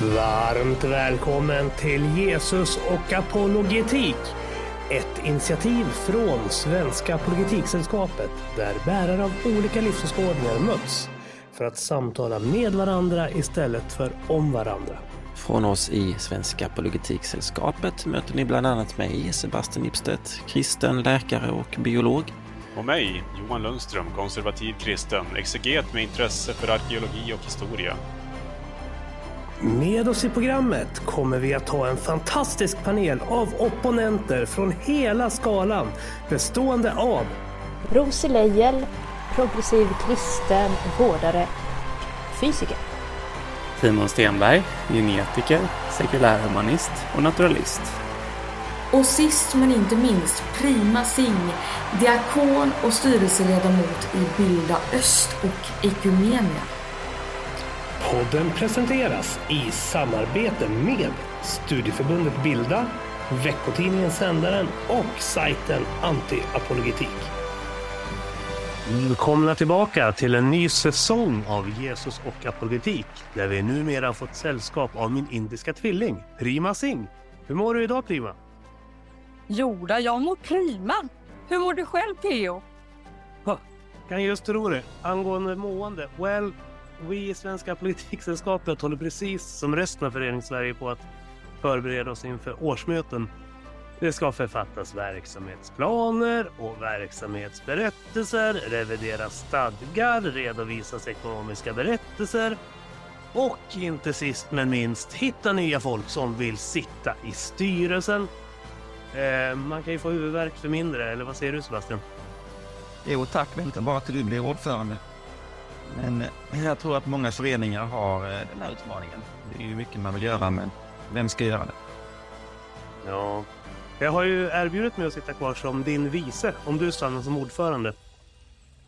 Varmt välkommen till Jesus och apologetik. Ett initiativ från Svenska Apologetiksällskapet där bärare av olika livsåskådningar möts för att samtala med varandra istället för om varandra. Från oss i Svenska Apologetiksällskapet möter ni bland annat mig, Sebastian Ipstedt, kristen, läkare och biolog. Och mig, Johan Lundström, konservativ kristen, exeget med intresse för arkeologi och historia. Med oss i programmet kommer vi att ha en fantastisk panel av opponenter från hela skalan bestående av Rosie Leijel, progressiv kristen, vårdare, fysiker. Simon Stenberg, genetiker, sekulärhumanist och naturalist. Och sist men inte minst Prima Sing, diakon och styrelseledamot i Bilda Öst och Ekumenia. Podden presenteras i samarbete med Studieförbundet Bilda, veckotidningen Sändaren och sajten Anti-apologetik. Välkomna tillbaka till en ny säsong av Jesus och apologetik där vi numera fått sällskap av min indiska tvilling Prima Singh. Hur mår du idag Prima? Jodå, jag mår prima. Hur mår du själv Theo? Kan just tro det. Angående mående, well, vi i Svenska Politiksällskapet håller precis som resten av Föreningssverige på att förbereda oss inför årsmöten. Det ska författas verksamhetsplaner och verksamhetsberättelser, revideras stadgar, redovisas ekonomiska berättelser och inte sist men minst hitta nya folk som vill sitta i styrelsen. Eh, man kan ju få huvudvärk för mindre, eller vad säger du Sebastian? Jo tack, vänta bara till du blir ordförande. Men jag tror att många föreningar har eh, den här utmaningen. Det är ju mycket man vill göra, men vem ska göra det? Ja, jag har ju erbjudit mig att sitta kvar som din vice om du stannar som ordförande.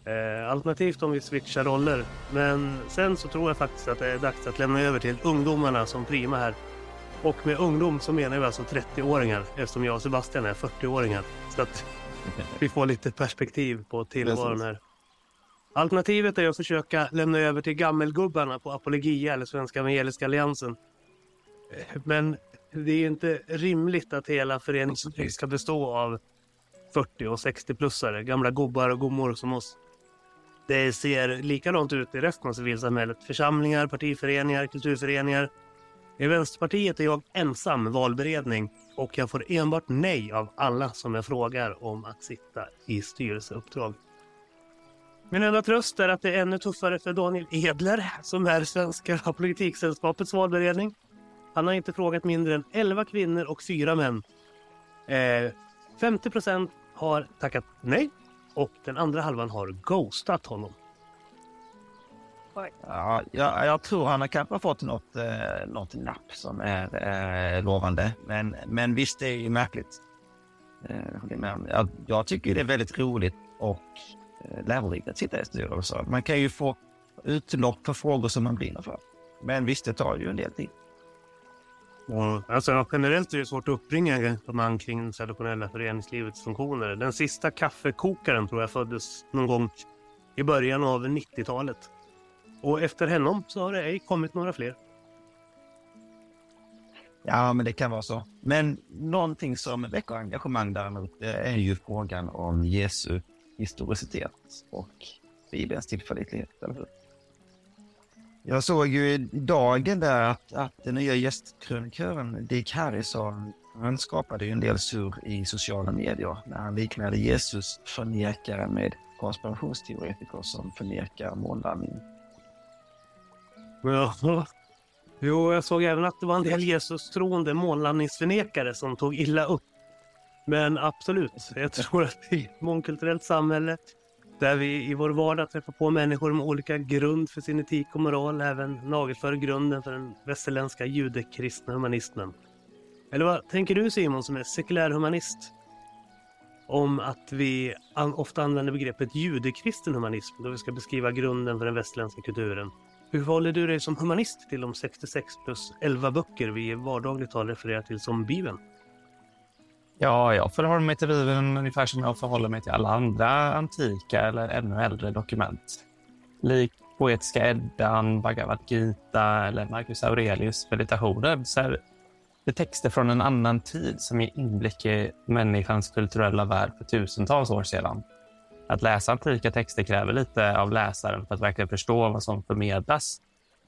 Eh, alternativt om vi switchar roller. Men sen så tror jag faktiskt att det är dags att lämna över till ungdomarna som prima här. Och med ungdom så menar vi alltså 30-åringar eftersom jag och Sebastian är 40-åringar. Så att vi får lite perspektiv på tillvaron här. Alternativet är att försöka lämna över till gammelgubbarna på Apologia eller Svenska Evangeliska Alliansen. Eh, men det är inte rimligt att hela föreningen ska bestå av 40 och 60-plussare, gamla gubbar och gummor som oss. Det ser likadant ut i resten av civilsamhället. Församlingar, partiföreningar, kulturföreningar. I Vänsterpartiet är jag ensam valberedning och jag får enbart nej av alla som jag frågar om att sitta i styrelseuppdrag. Min enda tröst är att det är ännu tuffare för Daniel Edler som är Svenska Politiksällskapets valberedning. Han har inte frågat mindre än 11 kvinnor och 4 män. Eh, 50 procent har tackat nej och den andra halvan har ghostat honom. Ja, jag, jag tror han har kanske fått något, eh, något napp som är eh, lovande. Men, men visst, det är ju märkligt. Eh, jag jag, tycker det är väldigt roligt och lärorikt att sitta i styrelser. Man kan ju få utlopp för frågor som man brinner för. Men visst, det tar ju en del tid. Och, alltså, generellt är det svårt att uppbringa engagemang kring det traditionella föreningslivets funktioner. Den sista kaffekokaren tror jag föddes någon gång i början av 90-talet. Och efter honom så har det ej kommit några fler. Ja, men det kan vara så. Men någonting som väcker engagemang däremot det är ju frågan om Jesu historicitet och Bibelns tillförlitlighet, eller hur? Jag såg ju i dagen där att, att den nya gästkrönikören Dick Harrison, han skapade ju en del surr i sociala medier när han liknade Jesus förnekare med konspirationsteoretiker som förnekar månlandning. Ja. Jo, jag såg även att det var en del Jesus-troende månlandningsförnekare som tog illa upp. Men absolut, jag tror att i ett mångkulturellt samhälle där vi i vår vardag träffar på människor med olika grund för sin etik och moral, även nagelför grunden för den västerländska judekristna humanismen. Eller vad tänker du Simon som är sekulär humanist? Om att vi ofta använder begreppet judekristen humanism då vi ska beskriva grunden för den västerländska kulturen. Hur förhåller du dig som humanist till de 66 plus 11 böcker vi i vardagligt tal refererar till som Bibeln? Ja, jag förhåller mig till Bibeln ungefär som jag förhåller mig till alla andra antika eller ännu äldre dokument. Likt poetiska Eddan, Bhagavad Gita eller Marcus Aurelius meditationer så är det texter från en annan tid som ger inblick i människans kulturella värld för tusentals år sedan. Att läsa antika texter kräver lite av läsaren för att verkligen förstå vad som förmedlas.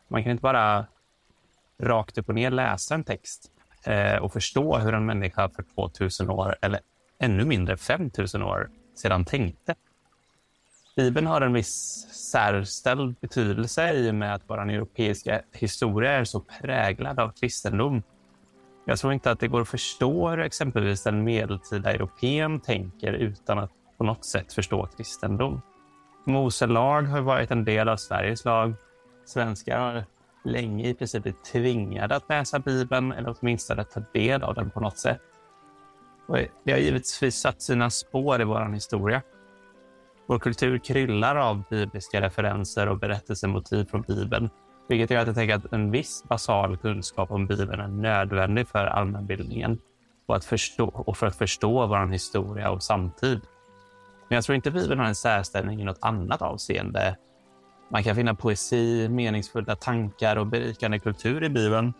Man kan inte bara rakt upp och ner läsa en text Eh, och förstå hur en människa för 2000 år, eller ännu mindre 5000 år sedan tänkte. Bibeln har en viss särställd betydelse i och med att vår europeiska historia är så präglad av kristendom. Jag tror inte att det går att förstå hur exempelvis den medeltida europeen tänker utan att på något sätt förstå kristendom. Mose lag har varit en del av Sveriges lag. Svenskar har länge i princip blivit tvingade att läsa Bibeln eller åtminstone ta del av den på något sätt. Och det har givetvis satt sina spår i vår historia. Vår kultur kryllar av bibliska referenser och berättelsemotiv från Bibeln, vilket gör att jag tänker att en viss basal kunskap om Bibeln är nödvändig för allmänbildningen och, att förstå, och för att förstå vår historia och samtid. Men jag tror inte Bibeln har en särställning i något annat avseende. Man kan finna poesi, meningsfulla tankar och berikande kultur i Bibeln.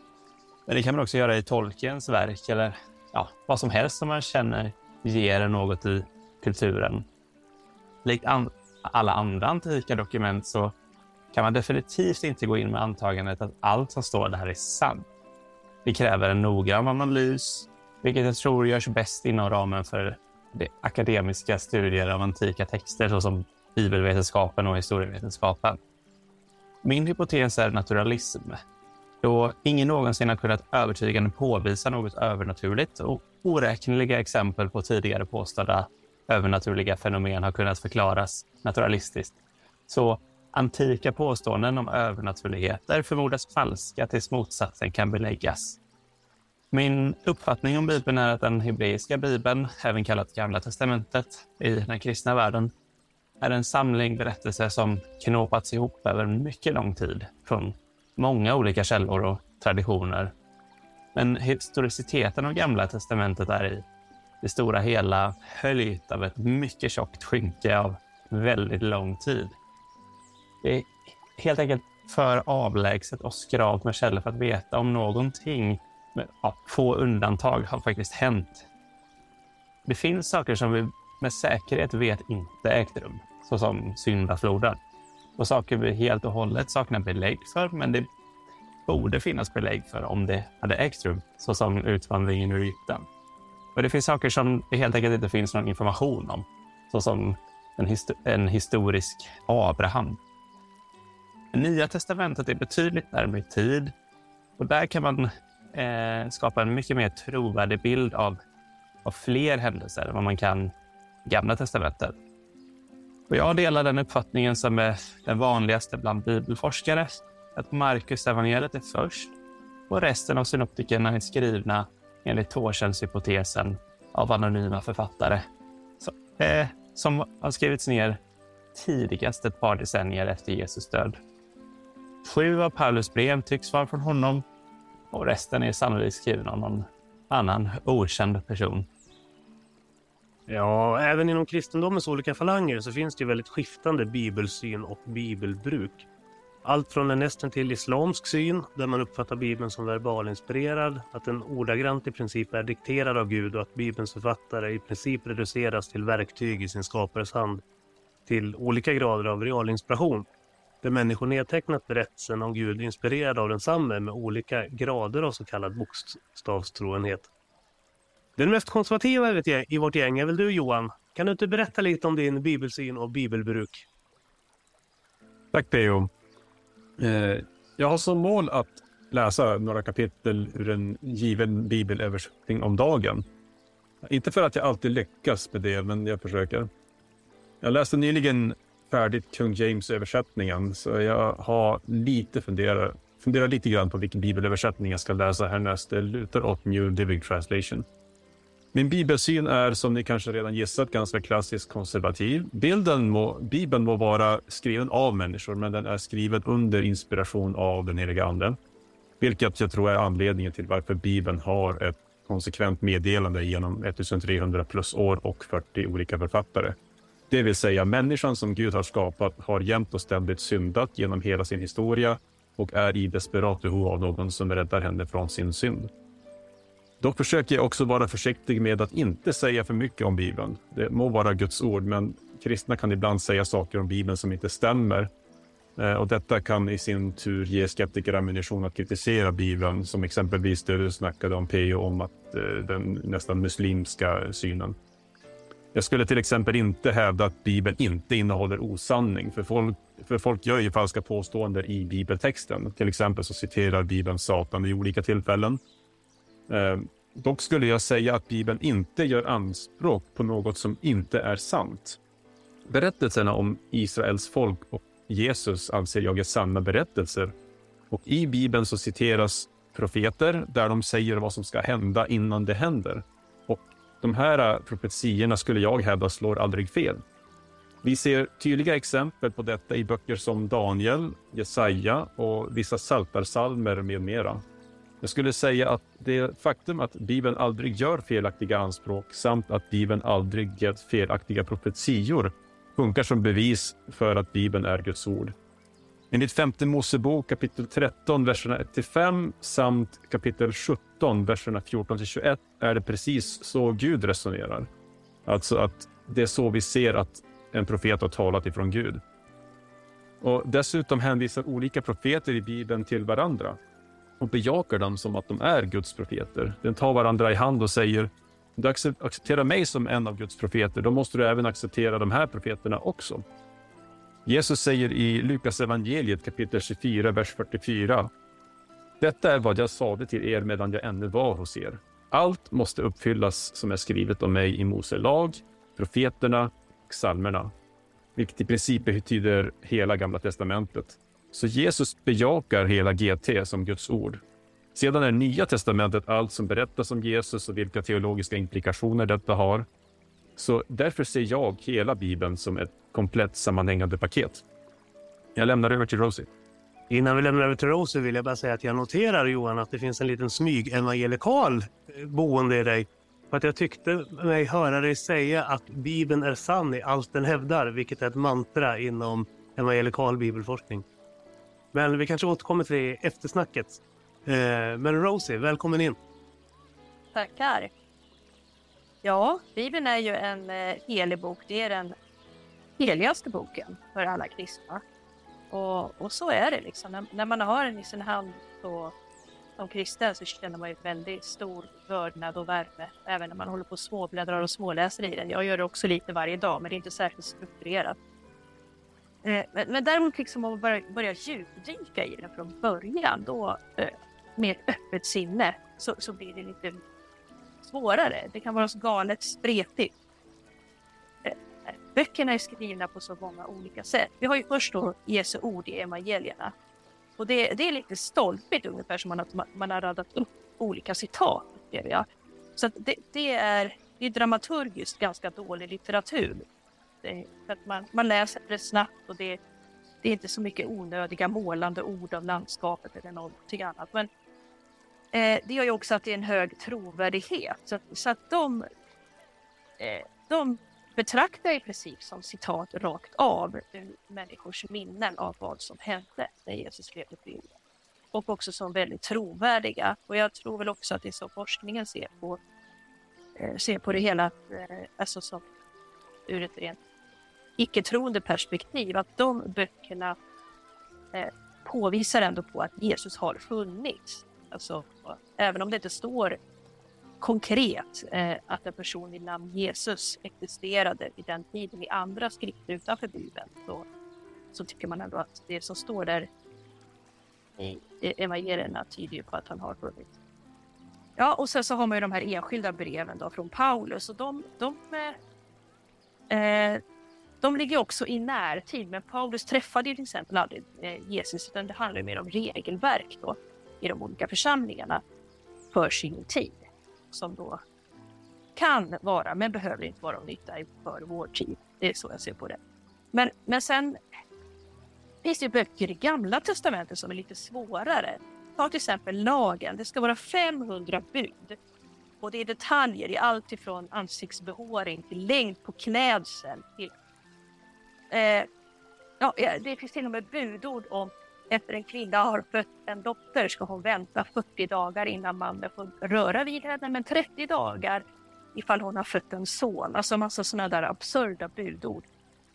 Men det kan man också göra i Tolkiens verk eller ja, vad som helst som man känner ger något i kulturen. Likt an alla andra antika dokument så kan man definitivt inte gå in med antagandet att allt som står där är sant. Det kräver en noggrann analys, vilket jag tror görs bäst inom ramen för det akademiska studier av antika texter såsom bibelvetenskapen och historievetenskapen. Min hypotes är naturalism, då ingen någonsin har kunnat övertygande påvisa något övernaturligt och oräkneliga exempel på tidigare påstådda övernaturliga fenomen har kunnat förklaras naturalistiskt. Så antika påståenden om övernaturligheter förmodas falska tills motsatsen kan beläggas. Min uppfattning om Bibeln är att den hebreiska Bibeln, även kallat Gamla testamentet i den kristna världen, är en samling berättelser som knåpats ihop över mycket lång tid från många olika källor och traditioner. Men historiciteten av Gamla testamentet är i det stora hela höljt av ett mycket tjockt skynke av väldigt lång tid. Det är helt enkelt för avlägset och skralt med källor för att veta om någonting med ja, få undantag har faktiskt hänt. Det finns saker som vi med säkerhet vet inte ägt rum, såsom syndafloden. Och saker vi helt och hållet saknar belägg för, men det borde finnas belägg för om det hade ägt rum, såsom utvandringen ur Egypten. Och det finns saker som det helt enkelt inte finns någon information om, såsom en, histo en historisk Abraham. Nya testamentet är betydligt närmare i tid och där kan man eh, skapa en mycket mer trovärdig bild av, av fler händelser än vad man kan Gamla testamentet. Och jag delar den uppfattningen som är den vanligaste bland bibelforskare, att Markus evangeliet är först och resten av synoptikerna är skrivna enligt Torsens-hypotesen av anonyma författare så, eh, som har skrivits ner tidigast ett par decennier efter Jesus död. Sju av Paulus brev tycks vara från honom och resten är sannolikt skriven av någon annan okänd person. Ja, även inom kristendomens olika falanger så finns det ju väldigt skiftande bibelsyn och bibelbruk. Allt från en nästan till islamsk syn, där man uppfattar Bibeln som verbalinspirerad, att den ordagrant i princip är dikterad av Gud och att Bibelns författare i princip reduceras till verktyg i sin skapares hand, till olika grader av realinspiration, där människor nedtecknat berättelsen om Gud inspirerad av densamme med olika grader av så kallad bokstavstroenhet. Den mest konservativa i vårt gäng är väl du Johan? Kan du inte berätta lite om din bibelsyn och bibelbruk? Tack Theo. Eh, jag har som mål att läsa några kapitel ur en given bibelöversättning om dagen. Inte för att jag alltid lyckas med det, men jag försöker. Jag läste nyligen färdigt Kung James-översättningen, så jag har lite funderat funderar lite grann på vilken bibelöversättning jag ska läsa härnäst. Det lutar åt New Living Translation. Min bibelsyn är, som ni kanske redan gissat, ganska klassiskt konservativ. Bilden må, Bibeln må vara skriven av människor, men den är skriven under inspiration av den heliga Anden. Vilket jag tror är anledningen till varför Bibeln har ett konsekvent meddelande genom 1300 plus år och 40 olika författare. Det vill säga människan som Gud har skapat har jämt och ständigt syndat genom hela sin historia och är i desperat behov av någon som räddar henne från sin synd. Dock försöker jag också vara försiktig med att inte säga för mycket om Bibeln. Det må vara Guds ord, men kristna kan ibland säga saker om Bibeln som inte stämmer. Eh, och detta kan i sin tur ge skeptiker ammunition att kritisera Bibeln, som exempelvis det du snackade om PO om att eh, den nästan muslimska synen. Jag skulle till exempel inte hävda att Bibeln inte innehåller osanning, för folk, för folk gör ju falska påståenden i bibeltexten. Till exempel så citerar Bibeln Satan vid olika tillfällen. Eh, dock skulle jag säga att Bibeln inte gör anspråk på något som inte är sant. Berättelserna om Israels folk och Jesus anser jag är sanna berättelser. Och i Bibeln så citeras profeter där de säger vad som ska hända innan det händer. Och de här profetiorna skulle jag hävda slår aldrig fel. Vi ser tydliga exempel på detta i böcker som Daniel, Jesaja och vissa saltarsalmer med mera. Jag skulle säga att det faktum att Bibeln aldrig gör felaktiga anspråk samt att Bibeln aldrig gett felaktiga profetior funkar som bevis för att Bibeln är Guds ord. Enligt femte Mosebok kapitel 13, verserna 1-5 samt kapitel 17, verserna 14-21 är det precis så Gud resonerar. Alltså att det är så vi ser att en profet har talat ifrån Gud. Och Dessutom hänvisar olika profeter i Bibeln till varandra och bejakar dem som att de är Guds profeter. Den tar varandra i hand och säger om du accepterar mig som en av Guds profeter, då måste du även acceptera de här profeterna också. Jesus säger i Lukas evangeliet kapitel 24, vers 44. Detta är vad jag sade till er medan jag ännu var hos er. Allt måste uppfyllas som är skrivet om mig i Mose lag, profeterna och psalmerna, vilket i princip betyder hela Gamla testamentet. Så Jesus bejakar hela GT som Guds ord. Sedan är Nya testamentet allt som berättas om Jesus och vilka teologiska implikationer detta har. Så därför ser jag hela Bibeln som ett komplett sammanhängande paket. Jag lämnar över till Rosie. Innan vi lämnar över till Rosie vill jag bara säga att jag noterar Johan att det finns en liten smyg-evangelikal eh, boende i dig. För att jag tyckte mig höra dig säga att Bibeln är sann i allt den hävdar, vilket är ett mantra inom evangelikal bibelforskning. Men vi kanske återkommer till det i eftersnacket. Eh, men Rosie, välkommen in. Tackar. Ja, Bibeln är ju en eh, helig bok. Det är den heligaste boken för alla kristna. Och, och så är det liksom. När, när, man har den i sin hand så, som kristen så känner man ju väldigt stor vördnad och värme. Även när man håller på och småbläddrar och småläser i den. Jag gör det också lite varje dag, men det är inte särskilt strukturerat. Eh, men, men däremot liksom om man börjar, börjar djupdyka i den från början, då eh, med ett öppet sinne, så, så blir det lite svårare. Det kan vara så galet spretigt. Eh, böckerna är skrivna på så många olika sätt. Vi har ju först då Jesu ord i evangelierna. Och det, det är lite stolpigt ungefär som man, man, man har radat upp olika citat, jag. Så det, det, är, det är dramaturgiskt ganska dålig litteratur. Det, för att man, man läser det snabbt och det, det är inte så mycket onödiga målande ord av landskapet eller någonting annat. Men eh, det gör ju också att det är en hög trovärdighet. Så, så att de, eh, de betraktar i princip som citat rakt av ur människors minnen av vad som hände när Jesus levde på jorden. Och också som väldigt trovärdiga. Och jag tror väl också att det är så forskningen ser på, eh, ser på det hela, eh, alltså som ur ett rent icke-troende perspektiv, att de böckerna eh, påvisar ändå på att Jesus har funnits. Alltså, även om det inte står konkret eh, att en person vid namn Jesus existerade vid den tiden i andra skrifter utanför Bibeln, så, så tycker man ändå att det som står där i evangelierna tyder på att han har funnits. Ja, och sen så har man ju de här enskilda breven då från Paulus och de, de eh, de ligger också i närtid, men Paulus träffade till exempel aldrig eh, Jesus, utan det handlar mer om regelverk då, i de olika församlingarna för sin tid, som då kan vara, men behöver inte vara av nytta för vår tid. Det är så jag ser på det. Men, men sen finns det böcker i Gamla Testamentet som är lite svårare. Ta till exempel lagen. Det ska vara 500 bud. Både i detaljer i allt ifrån ansiktsbehåring till längd på klädsel till eh, ja, eh, det finns till och med budord om efter en kvinna har fött en dotter ska hon vänta 40 dagar innan mannen får röra vid henne, men 30 dagar ifall hon har fött en son. Alltså massa sådana där absurda budord.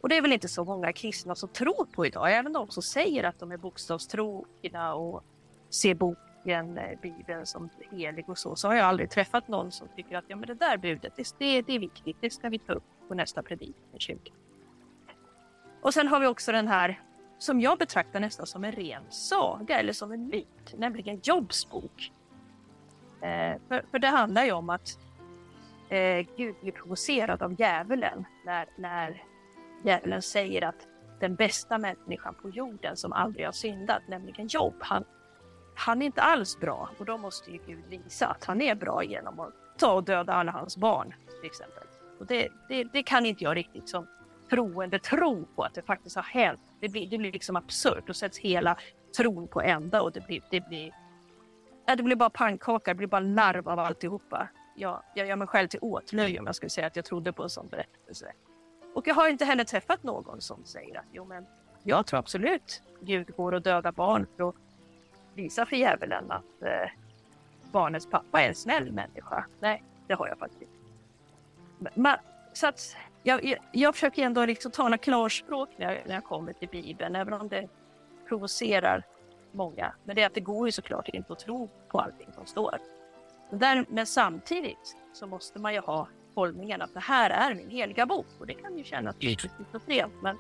Och det är väl inte så många kristna som tror på idag, även de som säger att de är bokstavstrogna och ser boken, verkligen eh, Bibeln, som helig och så, så har jag aldrig träffat någon som tycker att ja, men det där budet, det, det, det är viktigt, det ska vi ta upp på nästa predikan i kyrkan. Och sen har vi också den här som jag betraktar nästan som en ren saga eller som en myt, nämligen Jobs bok. Eh, för, för, det handlar ju om att eh, Gud blir provocerad av djävulen när, när djävulen säger att den bästa människan på jorden som aldrig har syndat, nämligen Job han, han är inte alls bra och då måste ju Gud visa att han är bra genom att ta och döda alla hans barn till exempel. Och det, det, det kan inte jag riktigt som troende tro på att det faktiskt har hänt. Det blir, det blir liksom absurt. och sätts hela tron på ända och det blir, det blir, ja, det blir bara pannkaka, det blir bara larv av alltihopa. Jag, jag gör mig själv till åtlöje om jag skulle säga att jag trodde på en sån berättelse. Och jag har inte heller träffat någon som säger att jo men jag tror absolut Gud går och dödar barn för att visa för djävulen att eh, barnets pappa är en snäll människa. Nej, det har jag faktiskt inte. Men, så att jag, jag, jag försöker ändå liksom tala klarspråk när jag, när jag kommer till Bibeln, även om det provocerar många. Men det är att det går ju såklart inte att tro på allting som står. Men, där, men samtidigt så måste man ju ha hållningen att det här är min heliga bok och det kan ju kännas lite schizofrent men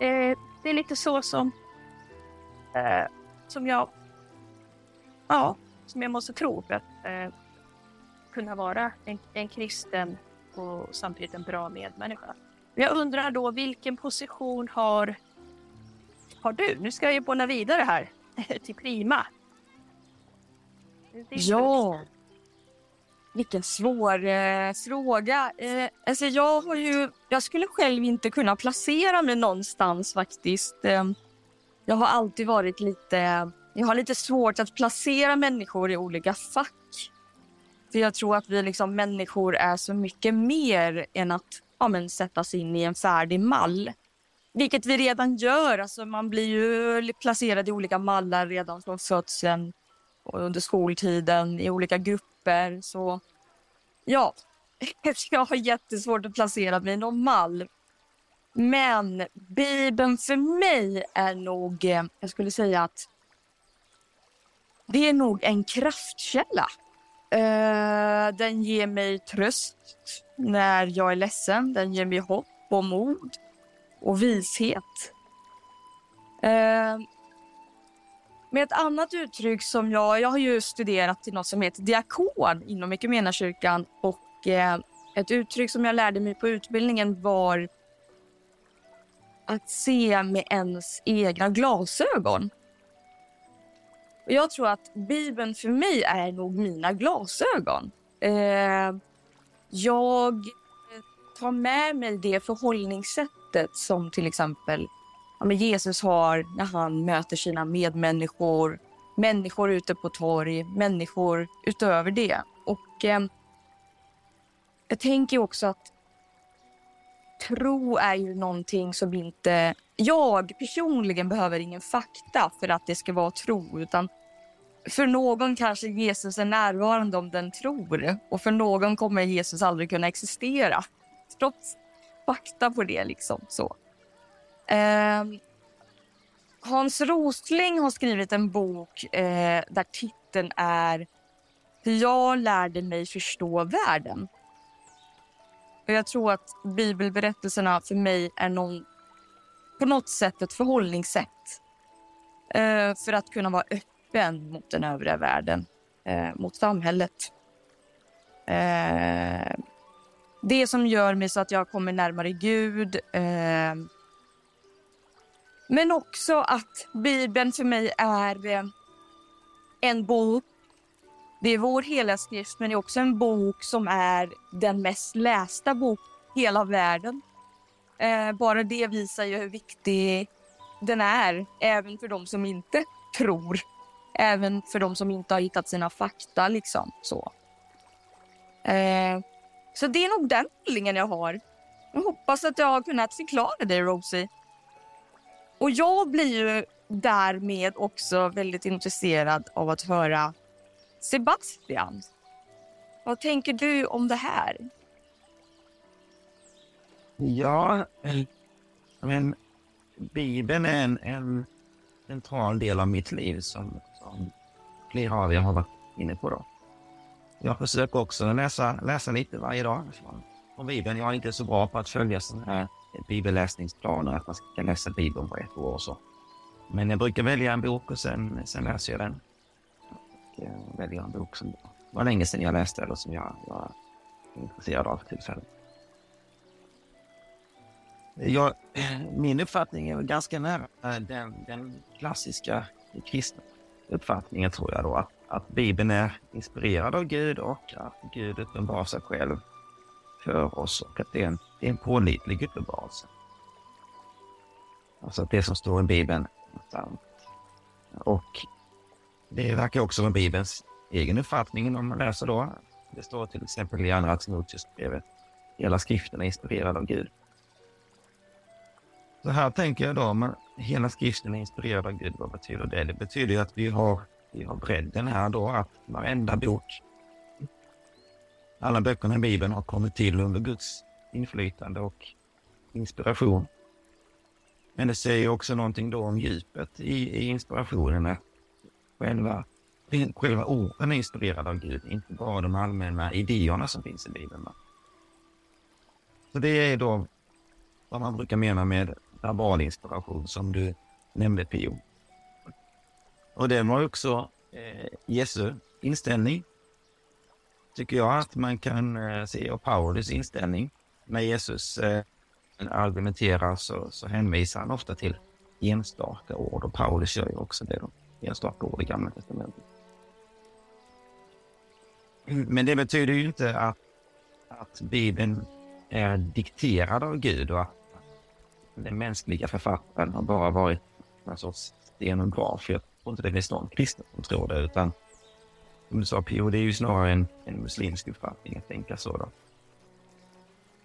eh, det är lite så som eh, som jag ja, som jag måste tro för att eh, kunna vara en, en kristen och samtidigt en bra medmänniska. Jag undrar då vilken position har, har du? Nu ska jag ju bolla vidare här till Prima. Ja, vilken svår eh, fråga. Eh, alltså jag, har ju, jag skulle själv inte kunna placera mig någonstans faktiskt. Eh, jag har alltid varit lite... Jag har lite svårt att placera människor i olika fack. För jag tror att vi liksom människor är så mycket mer än att ja, men, sättas in i en färdig mall. Vilket vi redan gör. Alltså, man blir ju placerad i olika mallar redan från födseln och under skoltiden i olika grupper. Så ja, jag har jättesvårt att placera mig i någon mall. Men Bibeln för mig är nog, eh, jag skulle säga att det är nog en kraftkälla. Uh, den ger mig tröst när jag är ledsen. Den ger mig hopp och mod och vishet. Uh, med ett annat uttryck som jag... Jag har ju studerat till något som heter diakon inom Equmeniakyrkan och uh, ett uttryck som jag lärde mig på utbildningen var att se med ens egna glasögon. Och jag tror att Bibeln för mig är nog mina glasögon. Eh, jag eh, tar med mig det förhållningssättet som till exempel ja, Jesus har när han möter sina medmänniskor, människor ute på torg, människor utöver det. Och eh, jag tänker också att tro är ju någonting som inte... Jag personligen behöver ingen fakta för att det ska vara tro. Utan för någon kanske Jesus är närvarande om den tror. Och för någon kommer Jesus aldrig kunna existera. Trots fakta på det. liksom så. Eh, Hans Rosling har skrivit en bok eh, där titeln är Hur jag lärde mig förstå världen. Och jag tror att bibelberättelserna för mig är någon, på något sätt ett förhållningssätt eh, för att kunna vara öppen mot den övriga världen, eh, mot samhället. Eh, det som gör mig så att jag kommer närmare Gud. Eh, men också att Bibeln för mig är eh, en bok det är vår heliga skrift, men det är också en bok som är den mest lästa bok i hela världen. Eh, bara det visar ju hur viktig den är, även för de som inte tror. Även för de som inte har hittat sina fakta. liksom så. Eh, så det är nog den hållningen jag har. Jag hoppas att jag har kunnat förklara det, Rosie. Och jag blir ju därmed också väldigt intresserad av att höra Sebastian. Vad tänker du om det här? Ja, men Bibeln är en, en central del av mitt liv som, som flera av er har varit inne på. Då. Jag försöker också läsa, läsa lite varje dag från Bibeln. Jag är inte så bra på att följa sådana här bibelläsningsplaner, att man ska läsa Bibeln på ett år och så. Men jag brukar välja en bok och sen, sen läser jag den. Och eh, väljer en bok som var länge sedan jag läste eller som jag var intresserad av tillfället. Jag, min uppfattning är ganska nära eh, den, den klassiska kristna uppfattningen tror jag då. Att, att Bibeln är inspirerad av Gud och att Gud uppenbarar sig själv för oss och att det är en, det är en pålitlig uppenbarelse. Alltså att det som står i Bibeln är sant. Och det verkar också vara Bibelns egen uppfattning om man läser då. Det står till exempel i Andra Timoteusbrevet. Hela skriften är inspirerad av Gud. Så här tänker jag då, men hela skriften är inspirerad av Gud. Vad betyder det? Det betyder att vi har, vi har bredden här då, att varenda bok, alla böckerna i Bibeln har kommit till under Guds inflytande och inspiration. Men det säger också någonting då om djupet i, i inspirationen, att själva, själva orden är inspirerade av Gud, inte bara de allmänna idéerna som finns i Bibeln. Så det är då vad man brukar mena med verbal inspiration som du nämnde Pio. Och det var också eh, Jesu inställning. Tycker jag att man kan eh, se och Paulus inställning. När Jesus eh, argumenterar så, så hänvisar han ofta till enstaka ord och Paulus gör ju också det då. Enstaka ord i Gamla Testamentet. Mm, men det betyder ju inte att, att Bibeln är dikterad av Gud och att den mänskliga författaren har bara varit en sorts stenograf. Jag tror inte det finns någon kristen som tror det, utan som du sa P.O. det är ju snarare en, en muslimsk uppfattning att tänka så. Då.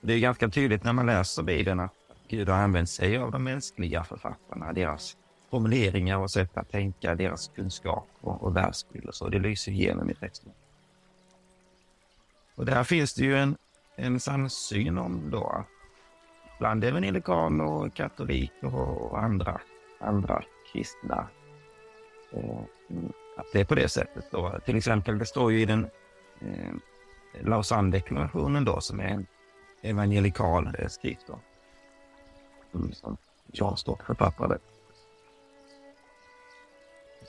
Det är ganska tydligt när man läser Bibeln att Gud har använt sig av de mänskliga författarna, deras formuleringar och sätt att tänka, deras kunskap och, och världsbild och så. Det lyser igenom i texten. Och där finns det ju en, en samsyn om då bland evangelikaner och katoliker och andra, andra kristna. och att det är på det sättet. Då. Till exempel, det står ju i den eh, Lausanne-deklarationen då, som är en evangelikal eh, skrift då, mm, som, som John Stock författade.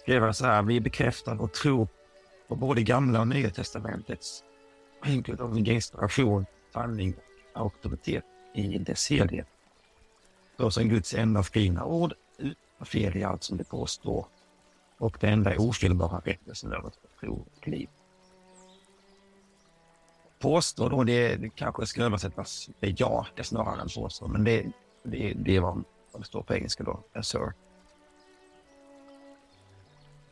Skrev han så här, vi bekräftar och tror på både gamla och nya testamentets enkeldomliga inspiration, sanning och auktoritet i dess helhet. Då som Guds enda skrivna ord utan fel i allt som det påstår och det enda ofelbara rättelsen över tro och liv. Påstår då, det, det kanske ska översättas bejaka snarare än påstå, men det, det, det är vad, det står på engelska då, assert.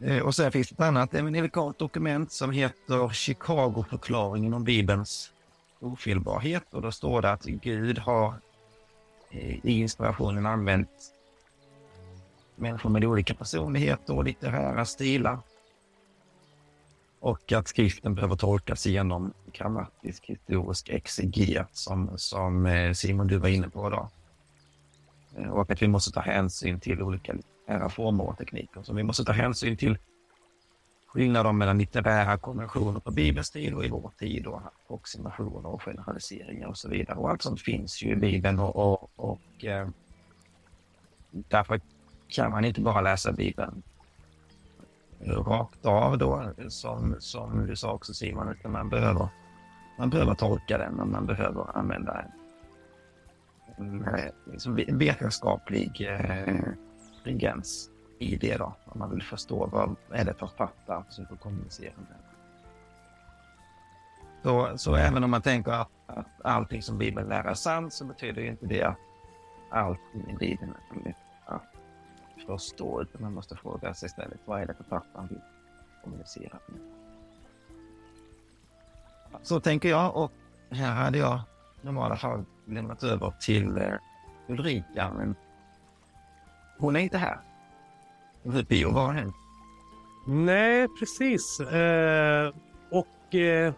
Eh, och sen finns det ett annat evangelikalt dokument som heter Chicago-förklaringen om Bibelns ofelbarhet och då står det att Gud har eh, i inspirationen använt människor med olika personligheter och litterära stilar. Och att skriften behöver tolkas genom grammatisk historisk exeget som, som eh, Simon du var inne på idag. Och att vi måste ta hänsyn till olika litterära former och tekniker. som vi måste ta hänsyn till skillnader mellan litterära konventioner på Bibelns tid och i vår tid och approximationer och generaliseringar och så vidare. Och allt sånt finns ju i Bibeln och, och, och eh, därför kan man inte bara läsa Bibeln rakt av då, som, som du sa också Simon, utan man behöver, man behöver tolka den och man behöver använda en, en, en vetenskaplig eh, stringens i det då, om man vill förstå vad är det för författare försöker kommunicera med. Så, så även om man tänker att, att allting som Bibeln lär är sant så betyder inte det att allting i Bibeln är lätt att förstå, utan man måste fråga sig istället vad är det författaren vill kommunicera med. Så tänker jag och här hade jag normala fall lämnat över till eh, Ulrika, men hon är inte här. Pio, vad har hänt? Nej, precis. Eh, och eh,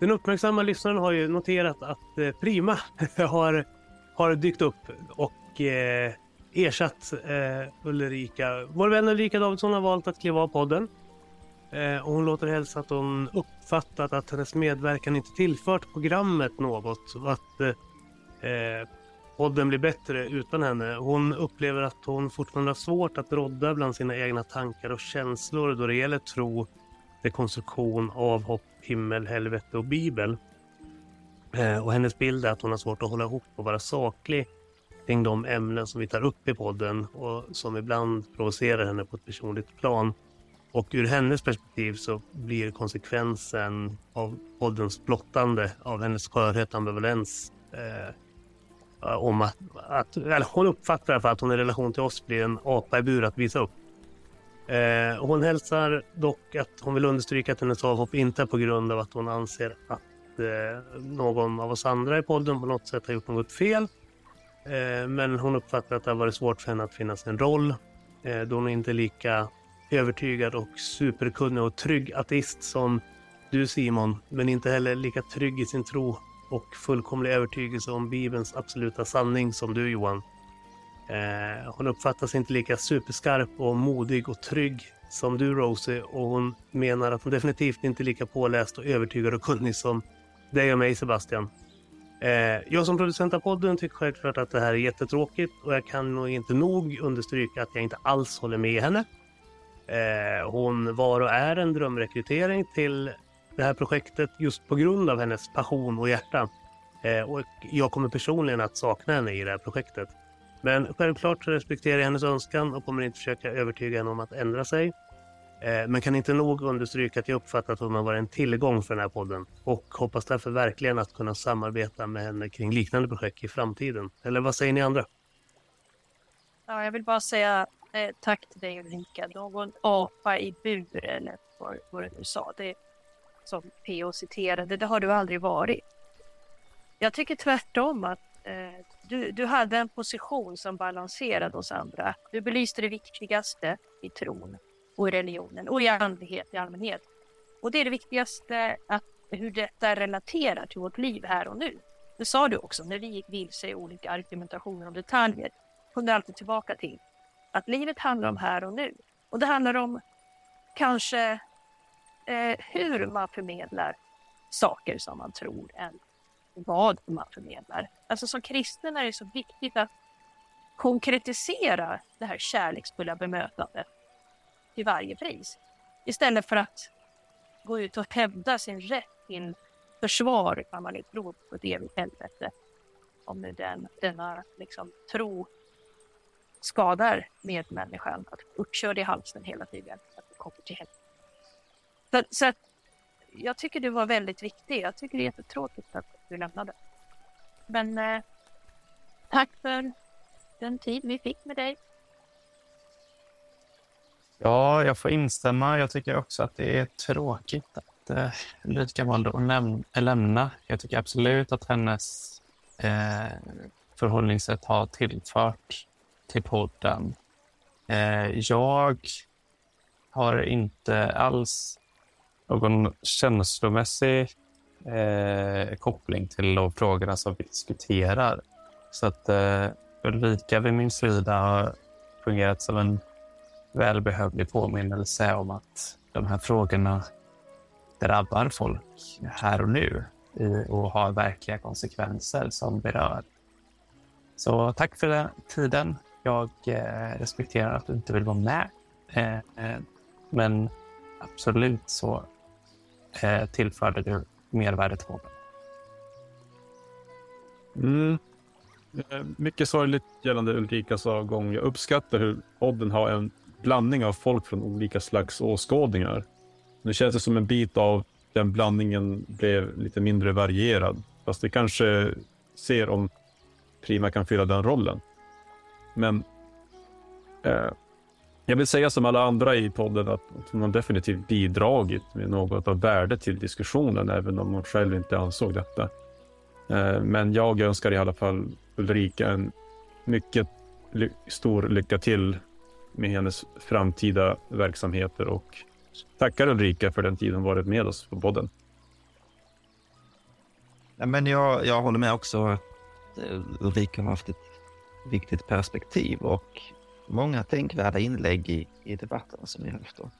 den uppmärksamma lyssnaren har ju noterat att eh, Prima har, har dykt upp och eh, ersatt eh, Ulrika. Vår vän Ulrika Davidsson har valt att kliva av podden. Eh, och hon låter hälsa att hon uppfattat att hennes medverkan inte tillfört programmet något och att eh, podden blir bättre utan henne. Hon upplever att hon fortfarande har svårt att rodda bland sina egna tankar och känslor då det gäller tro, rekonstruktion, avhopp, himmel, helvete och bibel. Eh, och hennes bild är att hon har svårt att hålla ihop och vara saklig kring de ämnen som vi tar upp i podden och som ibland provocerar henne på ett personligt plan. Och ur hennes perspektiv så blir konsekvensen av poddens blottande av hennes skörhet och ambivalens eh, Eh, om att, att eller hon uppfattar för att hon i relation till oss blir en apa i bur att visa upp. Eh, hon hälsar dock att hon vill understryka att hennes avhopp inte är på grund av att hon anser att eh, någon av oss andra i podden på något sätt har gjort något fel. Eh, men hon uppfattar att det har varit svårt för henne att finna sin roll eh, då hon inte är lika övertygad och superkunnig och trygg ateist som du Simon, men inte heller lika trygg i sin tro och fullkomlig övertygelse om Bibelns absoluta sanning som du Johan. Eh, hon uppfattas inte lika superskarp och modig och trygg som du Rosie och hon menar att hon definitivt inte är lika påläst och övertygad och kunnig som dig och mig Sebastian. Eh, jag som producent av podden tycker självklart att det här är jättetråkigt och jag kan nog inte nog understryka att jag inte alls håller med henne. Eh, hon var och är en drömrekrytering till det här projektet just på grund av hennes passion och hjärta. Eh, och jag kommer personligen att sakna henne i det här projektet. Men självklart respekterar jag hennes önskan och kommer inte försöka övertyga henne om att ändra sig. Eh, men kan inte nog understryka att jag uppfattar att hon har varit en tillgång för den här podden och hoppas därför verkligen att kunna samarbeta med henne kring liknande projekt i framtiden. Eller vad säger ni andra? Ja, jag vill bara säga eh, tack till dig Ulrika. Någon apa i bur eller vad, vad du sa. Det, som P.O. citerade, det har du aldrig varit. Jag tycker tvärtom att eh, du, du hade en position som balanserade oss andra. Du belyste det viktigaste i tron och i religionen och i andlighet i allmänhet. Och det är det viktigaste, att hur detta relaterar till vårt liv här och nu. Det sa du också, när vi gick vilse i olika argumentationer om detaljer, kom du alltid tillbaka till att livet handlar om här och nu. Och det handlar om kanske eh, hur man förmedlar saker som man tror än vad man förmedlar. Alltså som kristen är det så viktigt att konkretisera det här kärleksfulla bemötandet till varje pris. Istället för att gå ut och hävda sin rätt till försvar ifall man inte tror på ett evigt helvete. Om nu den, denna liksom, tro skadar medmänniskan, att uppkörd i halsen hela tiden, att det kommer till helvete. Så, så att, jag tycker du var väldigt viktig. Jag tycker det är jättetråkigt att du lämnade. Men eh, tack för den tid vi fick med dig. Ja, jag får instämma. Jag tycker också att det är tråkigt att eh, Ulrika valde att läm eh, lämna. Jag tycker absolut att hennes eh, förhållningssätt har tillfört till podden. Eh, jag har inte alls någon känslomässig eh, koppling till de frågorna som vi diskuterar. Så att eh, Ulrika vid min sida har fungerat som en välbehövlig påminnelse om att de här frågorna drabbar folk här och nu och har verkliga konsekvenser som berör. Så tack för den tiden. Jag eh, respekterar att du inte vill vara med. Eh, eh, men absolut så eh, tillförde du mervärde till podden. Mm. Eh, mycket sorgligt gällande Ulrikas avgång. Jag uppskattar hur podden har en blandning av folk från olika slags åskådningar. Nu känns det som en bit av den blandningen blev lite mindre varierad. Fast vi kanske ser om Prima kan fylla den rollen. Men eh, jag vill säga som alla andra i podden att hon har definitivt bidragit med något av värde till diskussionen, även om hon själv inte ansåg detta. Eh, men jag önskar i alla fall Ulrika en mycket ly stor lycka till med hennes framtida verksamheter och tackar Ulrika för den tid hon varit med oss på podden. Ja, men jag, jag håller med också. Eh, Ulrika har haft ett viktigt perspektiv och många tänkvärda inlägg i, i debatterna som vi har haft. Då.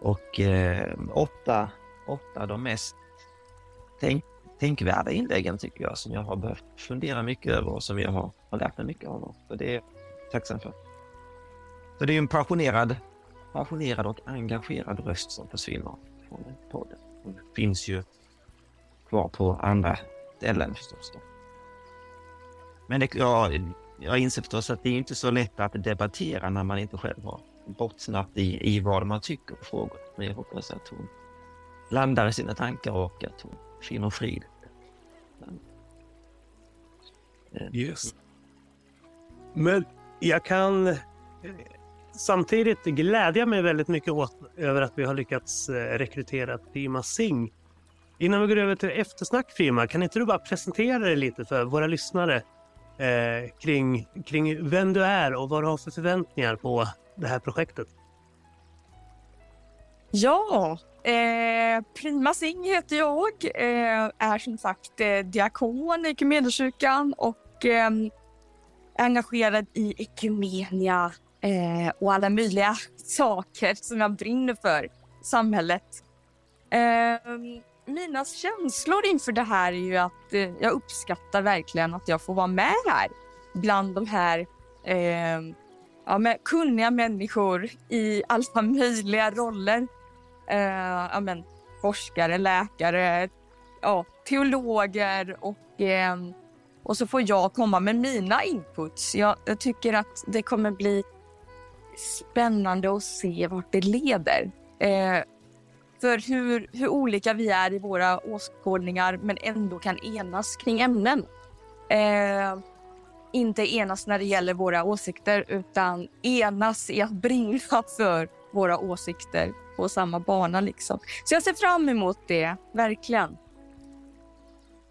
Och eh, åtta, åtta av de mest tänk, tänkvärda inläggen tycker jag som jag har behövt fundera mycket över och som jag har, har lärt mig mycket av. Så det är jag tacksam för. Så det är en passionerad, passionerad och engagerad röst som försvinner från podden. Den finns ju kvar på andra ställen förstås. Då. Men det, jag, inser förstås att det är inte så lätt att debattera när man inte själv har bottnat i, i vad man tycker på frågor. Men jag hoppas att hon landar i sina tankar och att hon finner frid. Yes. Men jag kan eh, samtidigt glädja mig väldigt mycket åt över att vi har lyckats eh, rekrytera Prima Singh. Innan vi går över till eftersnack Prima, kan inte du bara presentera dig lite för våra lyssnare eh, kring, kring vem du är och vad du har för förväntningar på det här projektet? Ja, eh, Prima Sing heter jag. Eh, är som sagt eh, diakon i Equmeniakyrkan och eh, engagerad i Equmenia eh, och alla möjliga saker som jag brinner för. Samhället. Eh, mina känslor inför det här är ju att eh, jag uppskattar verkligen att jag får vara med här bland de här eh, ja, med kunniga människor i alla möjliga roller. Eh, ja, men, forskare, läkare, ja, teologer och, eh, och så får jag komma med mina inputs. Jag, jag tycker att det kommer bli spännande att se vart det leder. Eh, för hur, hur olika vi är i våra åskådningar men ändå kan enas kring ämnen. Eh, inte enas när det gäller våra åsikter utan enas i att bringa för våra åsikter på samma bana. Liksom. Så jag ser fram emot det, verkligen.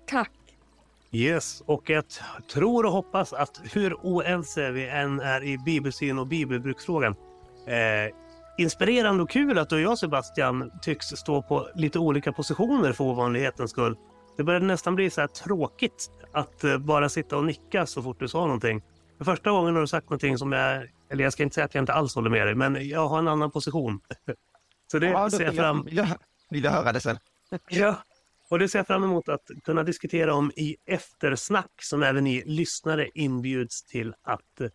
Tack. Yes, och jag tror och hoppas att hur oense vi än är i bibelsyn och bibelbruksfrågan eh, inspirerande och kul att du och jag Sebastian tycks stå på lite olika positioner för ovanlighetens skull. Det började nästan bli så här tråkigt att uh, bara sitta och nicka så fort du sa någonting. För första gången har du sagt någonting som jag, eller jag ska inte säga att jag inte alls håller med dig, men jag har en annan position. så det ja, ser jag fram emot. Jag vill höra det sen. ja, och det ser jag fram emot att kunna diskutera om i eftersnack som även ni lyssnare inbjuds till att uh,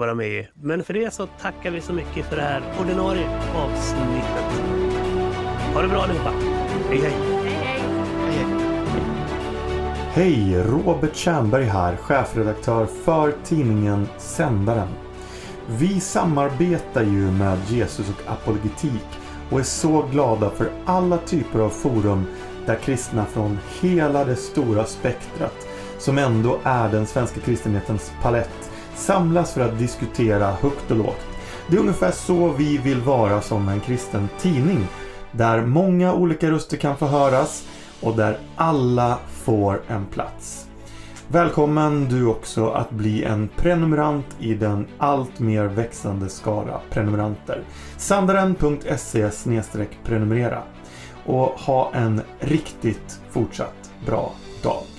vara med i. Men för det så tackar vi så mycket för det här ordinarie avsnittet. Ha det bra allihopa. Hej hej. Hej! Robert Tjernberg här, chefredaktör för tidningen Sändaren. Vi samarbetar ju med Jesus och apologetik och är så glada för alla typer av forum där kristna från hela det stora spektrat, som ändå är den svenska kristenhetens palett, samlas för att diskutera högt och lågt. Det är ungefär så vi vill vara som en kristen tidning. Där många olika röster kan få höras och där alla får en plats. Välkommen du också att bli en prenumerant i den allt mer växande skara prenumeranter. Sandaren.se prenumerera. Och ha en riktigt fortsatt bra dag.